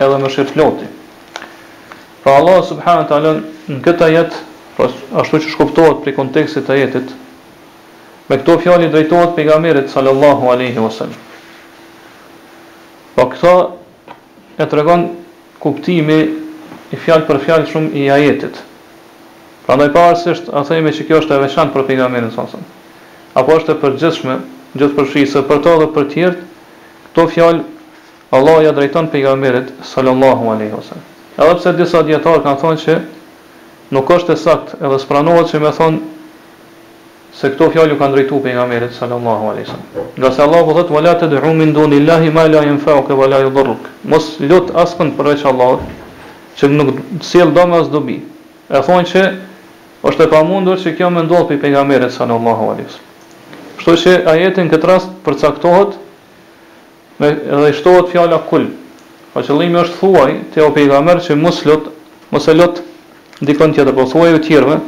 edhe me shirk të plotë. Pra Allahu subhanahu wa taala në këtë ajet, pra ashtu që shkuptohet prej kontekstit të ajetit, me këto fjalë i drejtohet pejgamberit sallallahu alaihi wasallam. Pra këtë e tregon kuptimi i fjalëpërfjalshëm i ajetit. Prandaj pavarësisht a themi që kjo është e veçantë për pejgamberin sallallahu alaihi wasallam, apo është e përgjithshme, gjithëpërfshijëse për të dhe për të tjerët, këto fjalë Allahu ia drejton Pejgamberit, sallallahu alejhi o selem. Edhe pse disa dijetarë kanë thënë që nuk është e saktë edhe s'pranohet që me thonë se këto fjalë ju kanë drejtu Pejgamberit, sallallahu alejhi o selem. Ngase Allahu po thotë, Wa la ted'u min duni'l-lahi ma la jenfa'uke wa la judurruke, Mos lut askënd përveç Allahut, që nuk të sjell dëm e as dobi. E thonë që është e pamundur që kjo me ndodhë prej Pejgamberit, sallallahu alejhi o selem. Kështu që ajeti në këtë rast përcaktohet Dhe, dhe i shtohet fjala Kul. Pra qëllimi është thuaj ti o pejgamber që mos lut, mos e lut dikënd tjetër, po thuaji të tjerëve,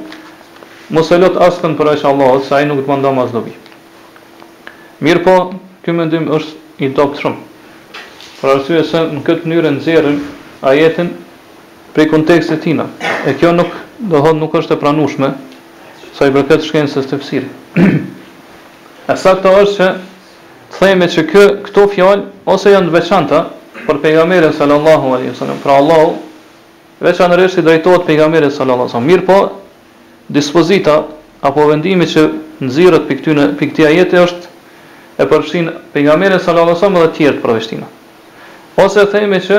mos e lut askënd përveç Allahut, se Ai nuk të ban dëm as dobi. Mirëpo, ky mendim është i dobët shumë, për arsye se në këtë mënyrë e nxjerrim ajetin prej kontekstit të tij, e kjo nuk, do të thotë, nuk është e pranueshme sa i përket shkencës së tefsirit. E saktë është që, Themi që kë, këto fjalë, ose janë të veçanta për Pejgamberin sallallahu alejhi ve sellem, pra Allahu veçanërisht i drejtohet Pejgamberit sallallahu alejhi ve sellem, mirëpo dispozita apo vendimi që nxirret prej këtyre, prej këtij ajeti është e përfshin Pejgamberin sallallahu alejhi ve sellem dhe të tjerët përveç tij. Ose themi që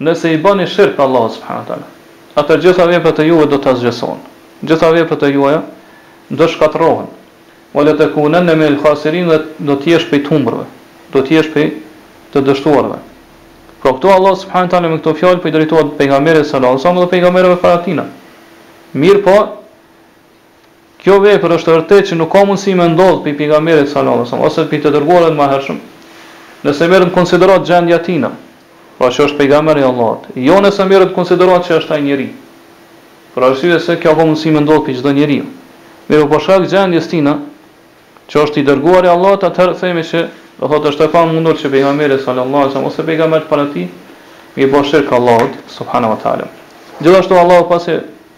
Nëse i bëni shirk Allahut subhanahu wa taala, atëherë gjitha veprat e tuve do të asgjësohen, gjitha veprat e juaja do shkatërrohen, wa latakunanna min al-khasirin dhe do të jesh prej të humbërve, do të jesh prej të dështuarve. Pra këtu Allahu subhanahu wa taala me këto fjalë po i drejtohet pejgamberit sallallahu alaihi wasallam dhe pejgamberëve para tij. Mirëpo Kjo vepër është e vërtetë që nuk ka mundësi me ndodhë prej Pejgamberit sallallahu alejhi ve sellem ose prej të dërguarve të mëhershëm, nëse merret në konsideratë gjendja e tij, pra që është Pejgamber i Allahut, jo nëse merret në konsideratë që është ai njeri, për arsye se kjo ka mundësi me ndodhë prej çdo njeriu. Mirëpo për shkak të gjendjes së tij, që është i dërguari i Allahut, atëherë themi që, do thotë, është e pamundur që Pejgamberi sallallahu alejhi ve sellem ose pejgamberët para tij me i bë shirk Allahut subhanahu wa ta'ala. Gjithashtu Allahu pasi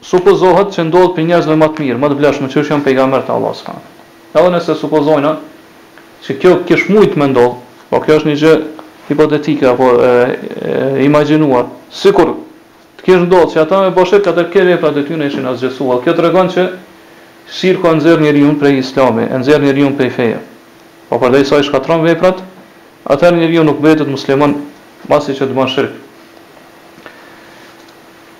Supozohet që ndodh prej njerëzve më të mirë, më të vlefshëm, qysh janë pejgamberët e Allahut subhanahu wa taala. Edhe nëse supozojna që kjo kish mujt me ndodh, po kjo është një gjë hipotetike apo e imagjinuar, sikur të kish ndodh që ata me bo shirk, atëherë krejt veprat e tyne ishin asgjësuar. Kjo tregon që shirku e nxjerr njeriun prej Islami, e nxjerr njeriun prej feje. Po përderisa i shkatërron veprat, atëherë njeriu nuk mbetet musliman pasi që të bën shirk.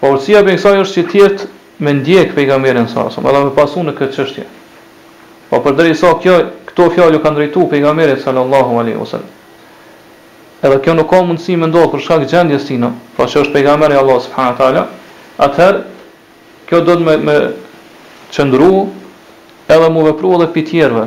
Pra urtësia prej kësaj është që të jetë me ndjek Pejgamberin sallallahu alejhi wasallam edhe me pasu në këtë çështje. Po përderisa kjo këto fjalë ju kanë drejtu Pejgamberit sallallahu alejhi wasallam edhe kjo nuk ka mundësi me ndodhë për shkak gjendjes së tij, pra që është Pejgamber i Allahut subhanahu wa ta'ala, atëherë kjo do të me qëndru edhe mu vepru edhe pi tjerëve,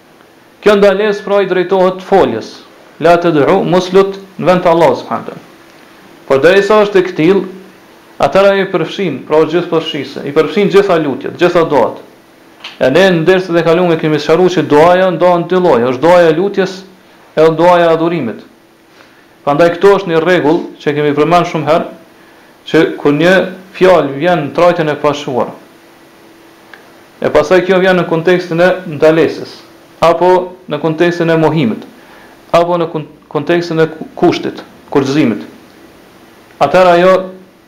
Kjo ndalesë pra i drejtohet foljes, La ted'u, mos lut në vend të Allahut subhanahu teala. Përderisa është e këtillë, atëherë ajo i përfshin, pra është gjithëpërfshise, i përfshin të gjitha lutjet, të gjitha duat. E ne në derset e kalume e kemi sqaruar që duaja ndahet në dy lloje, është duaja e lutjes edhe duaja e adhurimit. Prandaj këtu është një rregull që e kemi përmend shumë herë, që kur një fjalë vjen në trajtën e pashquar, e pastaj kjo vjen në kontekstin e ndalesës, apo në kontekstin e mohimit, apo në kontekstin e kushtit, kushtëzimit, atëherë ajo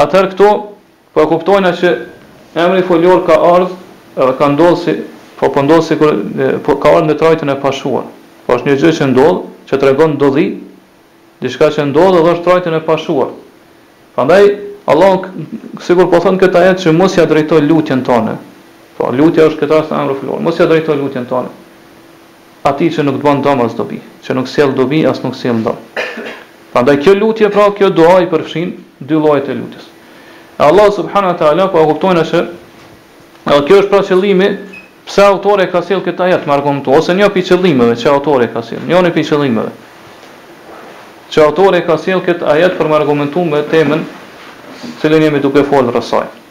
Atëherë këtu po e kuptojna që emri foljor ka ardhë edhe ka ndodhë si, po po ndodhë sikur, po ka ardhë në trajtën e pashquar. Po është një gjë që ndodhë, që tregon ndodhi, diçka që ndodhë edhe është trajtën e pashquar. Prandaj Allahu sikur po thonë këtë ajet që mos ia drejto lutjen tënde. Po lutja është këtë rast emër foljor. Mos ia drejto lutjen tënde. Atij që nuk të bën dëm as dobi, që nuk sjell dobi as nuk sjell dëm. Prandaj kjo lutje pra, kjo dua i përfshin dy llojet e lutjes. E Allahu subhanahu wa ta'ala po e kuptojna që edhe kjo është pra qëllimi pse autori e ka sjellë këtë ajet me argumentu, ose një prej qëllimeve që autori e ka sjellë, njëri prej qëllimeve që autori e ka sjellë këtë ajet për me argumentu me temën cilën jemi duke folë rreth saj.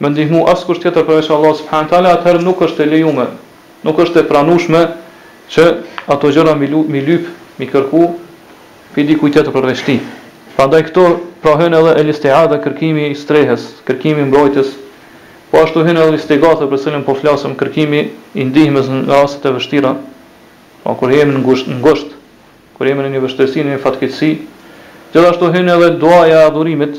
me ndihmu askush tjetër përveç Allahut subhane teala atëherë nuk është e lejume nuk është e pranushme që ato gjëra mi ly mi lyp mi kërku pi dikujt tjetër përveç tij prandaj këtu pra hyn edhe el istiadha kërkimi i strehes kërkimi i mbrojtjes po ashtu hyn edhe istigatha për të cilën po flasëm kërkimi i ndihmës në rastet e vështira pra kur jemi në ngusht ngusht kur jemi në një vështirësi në një fatkeqësi gjithashtu hyn edhe duaja e adhurimit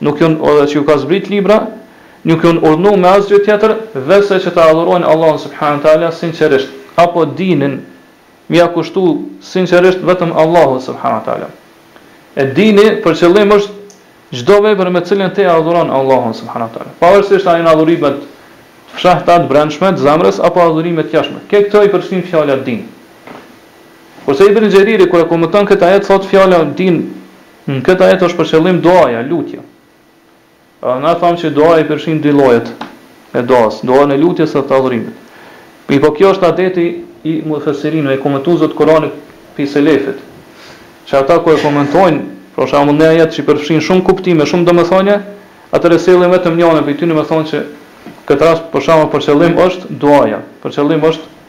Nuk jon edhe që ju ka zbrit libra, nuk jon urdhnu me asgjë tjetër, veçse që ta adhurojnë Allahun subhane teala sinqerisht, apo dinin me ia kushtu sinqerisht vetëm Allahut subhane teala. E dini për qëllim është çdo vepër me të cilën ti e adhuron Allahun subhane teala, pavarësisht a jon adhurime të fshehta, të brendshme, të zemrës, apo adhurime të jashtme. Krejt këto i përfshin fjala din. Kurse Ibën Xheriri kur e komenton këtë ajet thotë fjala din, Në këtë ajet është për qëllim duaja, lutja. Pra ne thamë që duaja i përfshin dy llojet e duas, duan e lutjes dhe të adhurimit. Mirëpo ky është adeti i mufesirinëve, i komentuesve të Kuranit prej selefit, që ata kur e komentojnë, për shembull, një ajet që i përfshin shumë kuptime, shumë domethënie, atëherë sjellin vetëm njërin prej tyre me thonë që në këtë rast për shembull për qëllim është duaja, për qëllim është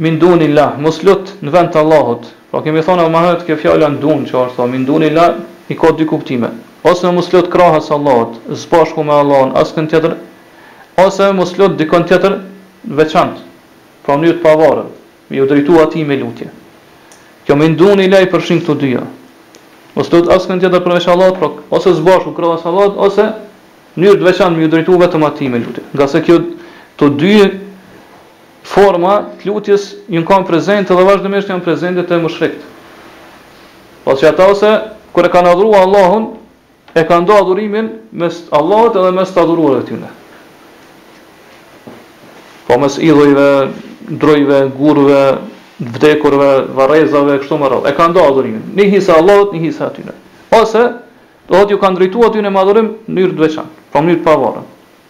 Min duni lah, mos lut në vend të Allahut. Pra kemi thënë edhe më herët kjo fjala min dun që është thonë min duni lah i ka dy kuptime. Ose mos lut krahas Allahut, së bashku me Allahun askënd tjetër, ose mos lut dikënd tjetër të veçantë, pra në mënyrë të pavarur, me iu drejtu atij me lutje. Kjo min duni lah i përfshin këto dyja. Mos lut askënd tjetër përveç Allahut, pra ose së bashku krahas Allahut, ose në mënyrë të veçantë me iu drejtu vetëm atij me lutje. Ngase kjo këto dy Forma të lutjes janë kanë prezente dhe vazhdimisht janë prezente te mushrikët. Pasi ata ose kur e kanë adhuruar Allahun, e kanë nda adhurimin mes Allahut edhe mes të adhuruarve të tyre. Pra mes idhujve, drujve, gurëve, vdekurve, varrezave, kështu me radhë. E kanë nda adhurimin. Një hisa Allahut, një hisa atyre. Ose, do thotë ju kanë drejtu atyre me adhurim në mënyrë të veçantë, pra në mënyrë të pavarur.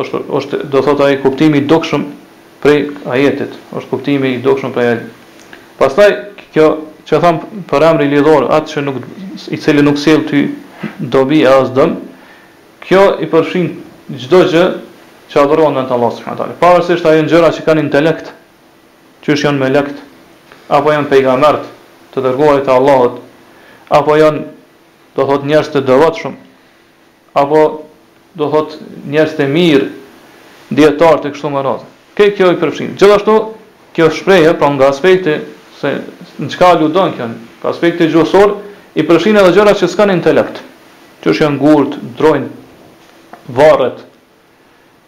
Është, është, do thotë ai, kuptimi i dukshëm prej ajetit, është kuptimi i dukshëm prej ajetit. Pastaj, kjo që thamë për emrin lidhor, atë që nuk, i cili nuk sjell ty dobi e as dëm, kjo i përfshin çdo gjë që adhurohet në vend të Allahut subhanahu wa taala, pavarësisht a janë gjëra që kanë intelekt, qysh janë melektë, apo janë pejgambertë, të dërguarit e Allahut, apo janë, do thotë, njerëz të devotshëm. apo do thot njerëz të mirë, dijetarët e kështu me radhë. Krejt kjo i përfshin. Gjithashtu kjo shprehje pra nga aspekti se në çka aludon kjo, nga aspekti gjuhësor i përfshin edhe gjëra që s'kanë intelekt. Qysh janë gurtë, drunjtë, varret,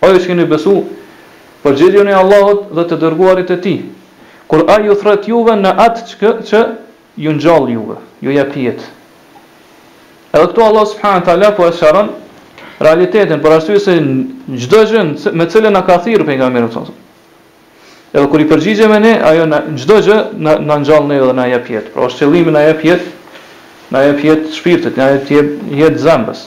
O ju që keni besu, përgjigjuni Allahut dhe të Dërguarit të Tij, kur Ai ju thret juve në atë çka që ju ngjall juve, ju jep jetë. Edhe këtu Allahu subhanahu wa taala po e sqaron realitetin, për arsye se çdo gjë me të cilën na ka thirrë pejgamberi sa sa. Edhe kur i përgjigjemi ne, ajo në çdo gjë na ngjall ne dhe na jep jetë. Pra është qëllimi na jep jetë, na jep jetë shpirtit, na jep jetë zemrës.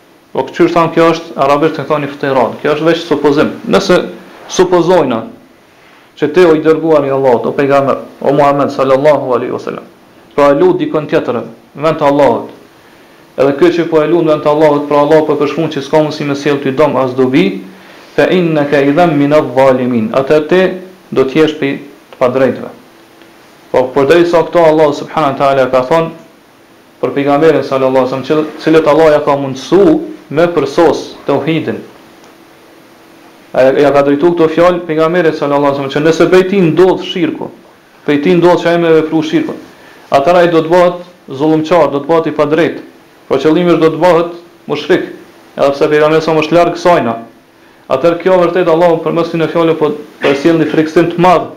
Po qysh thonë kjo është arabisht iftirad, kjo është veç supozim, nëse supozojna që ti o i dërguari i Allahut o pejgamber o Muhamed sallallahu alejhi ve selem po e lut dikon tjetër në vend të Allahut edhe ky që po e lut në vend të Allahut pra Allahu po e përshkruan që s'ka mundësi me sjell ty dëm as dobi fe inneke idhen mine dhalimin atëherë ti do të jesh prej të padrejtëve po përderisa këto Allahu subhanahu wa taala ka thonë për Pejgamberin sallallahu alejhi ve sellem, të cilit Allahu ia ka mundësu me përsos teuhidin, ia ka drejtu këto fjalë Pejgamberit sallallahu alejhi ve sellem, që nëse prej tij ndodh shirku, prej tij ndodh që ai me vepru shirkun, atëherë ai do të bëhet zullumqar, do të bëhet i padrejtë, pra qëllimi është do të bëhet mushrik, edhe pse Pejgamberi sallallahu alejhi ve sellem është larg kësajna. atëherë kjo vërtet Allahu përmes këtyne fjalëve po përcjell një frikësim të madh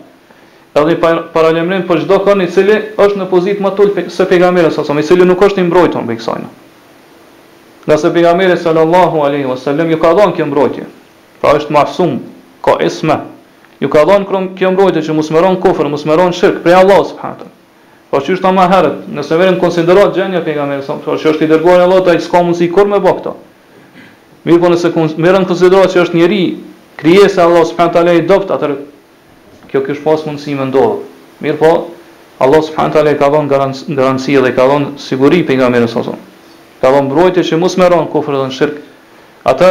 edhe një paralajmërim për çdo kënd i cili është në pozitë më të ultë se pejgamberi sallallahu alejhi wasallam i cili nuk është i mbrojtur prej kësajna ngase pejgamberi sallallahu alejhi wasallam iu ka dhënë kjo mbrojtje pra është masum ka isme iu ka dhënë kjo mbrojtje që mos me ra n'kufër mos me ra n'shirk prej Allahut subhanahu Po ç'u cek më herët, nëse merret n'konsideratë gjendja e pejgamberit sa që është i dërguar i Allahut ai s'ka mundësi kurrë me bë këto. Mirëpo nëse merret n'konsideratë që është njeri, krijesa e Allahut subhanahu teala i dobët atëherë kjo kish pas mundësi me ndodh. Mirëpo Allahu subhanahu teala i ka dhënë garanci, garanci dhe i ka dhënë siguri pejgamberit sa sa. Ka dhënë mbrojtje që mos me ra n'kufër dhe shirk. Atë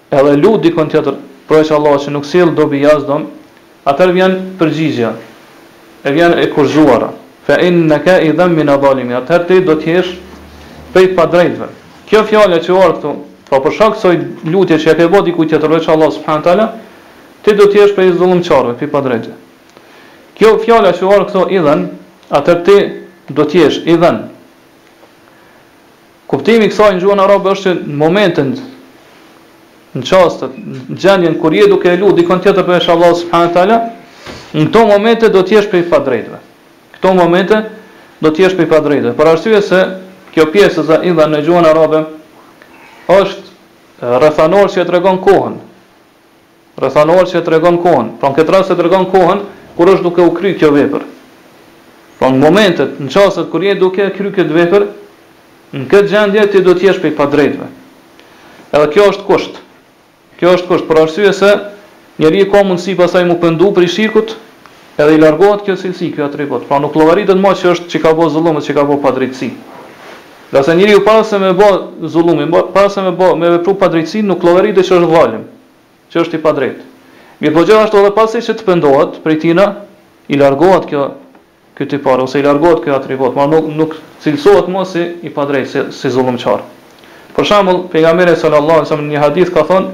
Edhe lut dikon tjetër përveç Allahut që nuk sjell dobi as dëm, atëherë vjen përgjigjja vjen e kushtëzuara, Fe inneke idhen mine dhalimin, atëherë ti do të jesh prej të padrejtëve. Kjo fjalë që u ardh këtu, pra për shkak të kësaj lutje që ia ke bë dikujt tjetër veç Allahut subhane teala, ti do të jesh prej zullumqarëve, prej padrejtëve. Kjo fjala që u ardh këtu idhen, atëherë ti do të jesh, idhen, Kuptimi i kësaj në gjuhën arabe është që në momentin, në çastet, në gjendjen kur je duke e lut dikon tjetër përveç Allahut subhane teala, në këto momente do të jesh prej padrejtëve. Këto momente do të jesh prej padrejtëve, për arsye se kjo pjesëza idhen në gjuhën arabe është rrethanor që e tregon kohën. Rrethanor që e tregon kohën. Pra në këtë rast e tregon kohën kur është duke u kry kjo vepër. Pra në momentet, në çastet kur je duke e kry këtë vepër, në këtë gjendje ti do të jesh prej padrejtëve. Edhe kjo është kusht. Kjo është kusht për arsye se njeriu ka mundësi pastaj m'u pendu prej shirkut Edhe i largohet kjo cilësi, ky atribut. Pra nuk llogaritet më që është që ka bo zullum dhe që ka bo padrejtësi. Ngase njeriu para se me bo zullumin, para se me bo, me vepru padrejtësi, nuk llogaritet që është dhalim, që është i padrejtë. Mirëpo gjithashtu edhe pasi që të pendohet prej tina, i largohet kjo, ky tipar, ose i largohet ky atribut, pra nuk, nuk cilësohet më si i padrejtë, si, si zullumqar. Për shembull, pejgamberi sallallahu alejhi ve sellem në një hadith ka thënë,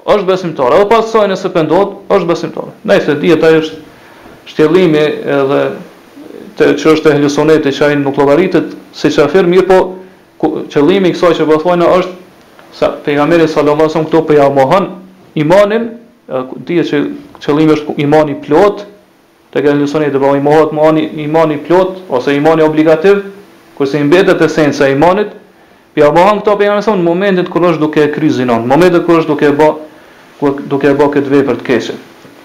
Është besimtar, edhe pas kësaj nëse pendohet, është besimtar. Nejse dihet ai është shtjellimi edhe te ajo që është ehli suneti që ai nuk llogaritet si kafir, mirëpo qëllimi i kësaj që po thom është se pejgamberi sallallahu alajhi wasallam këtu po ia mohon imanin, dihet që qëllimi është imani i plotë, Tek ehlu sunne dhe pra i mohohet imani, imani i plotë ose imani obligativ, kurse i mbetet esenca e imanit, po ja mohon këtu pejgamberi sa në momentin kur është duke e kry zinon, në momentin kur është duke e bë kur duke e bë këtë vepër të keqe.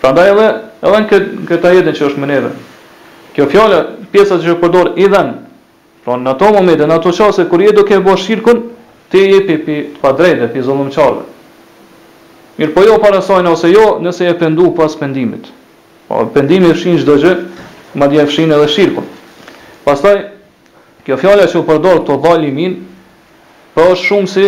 Prandaj edhe edhe në këtë në këtë ajetin që është me neve, kjo fjala pjesëza që është përdorë idhen, Pra në ato momente, në ato çaste kur je duke e bo shirkun, ti je pi pi të padrejtëve, pi zullumqarëve. Mirëpo jo para kësajna ose jo nëse je pendu pas pendimit. Po pendimi e fshin çdo gjë, madje e fshin edhe shirkun. Pastaj kjo fjala që u përdor dhalimin, pra është shumësi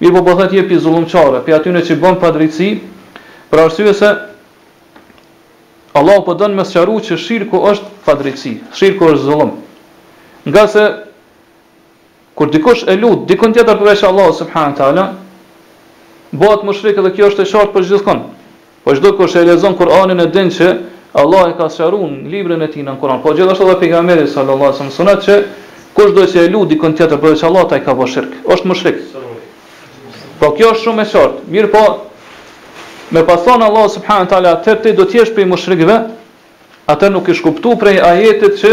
Mirëpo po thotë je pi zullumqarëve, pi atyne që bën padrejtësi, për arsye se Allahu po don me sqaru që shirku është padrejtësi, shirku është zullum. Ngase kur dikush e lut dikun tjetër përveç Allahut subhanahu teala, bëhet mushrik dhe kjo është e qartë për gjithkënd. Po çdokush e lexon Kur'anin e din që Allah e ka sqaruar në librin e tij në Kur'an, po gjithashtu edhe pejgamberi sallallahu alaihi wasallam n'sunet që kushdo që e lut dikën tjetër përveç Allahut ai ka bërë shirk, është mushrik. Po kjo është shumë e qartë. Mirëpo, me pas thon Allah subhanahu taala atë ti do të jesh prej mushrikëve, atë nuk ish kuptu prej ajetit që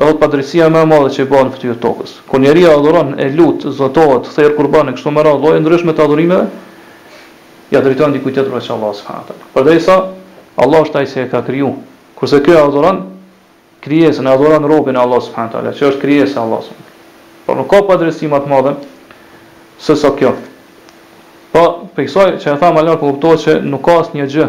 Do thotë padrejtësia më e madhe që bëhet në fytyrë të tokës. Kur njeriu adhuron, e lut, zotohet, ther kurban e kështu me radhë lloje të ndryshme të adhurimeve, ia drejton dikujt tjetër veç Allahut subhanahu wa taala. Përderisa Allahu është ai që e ka kriju, kurse ky e adhuron krijesën, e adhuron robin e Allahut subhanahu wa taala, që është krijesë e Allahut subhanahu wa taala. Pra nuk ka padrejtësi më të madhe sesa kjo. Po, prej kësaj që e thamë më lart po kuptohet që nuk ka asnjë gjë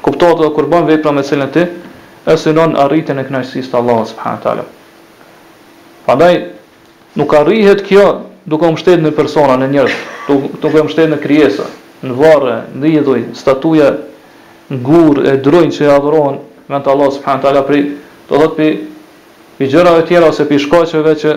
Kuptohet edhe kur bën vepra me të cilën ti e synon arritjen e kënaqësisë të Allahut subhanahu wa taala. Prandaj nuk arrihet kjo duke u mbështetë në persona, në njerëz, duke u mbështetë në krijesa, në varre, në idhuj, statuja, në gurë e drunj që adhurohen në vend të Allahut subhanahu wa taala prej, do thotë prej, prej gjërave tjera ose prej shkaqeve që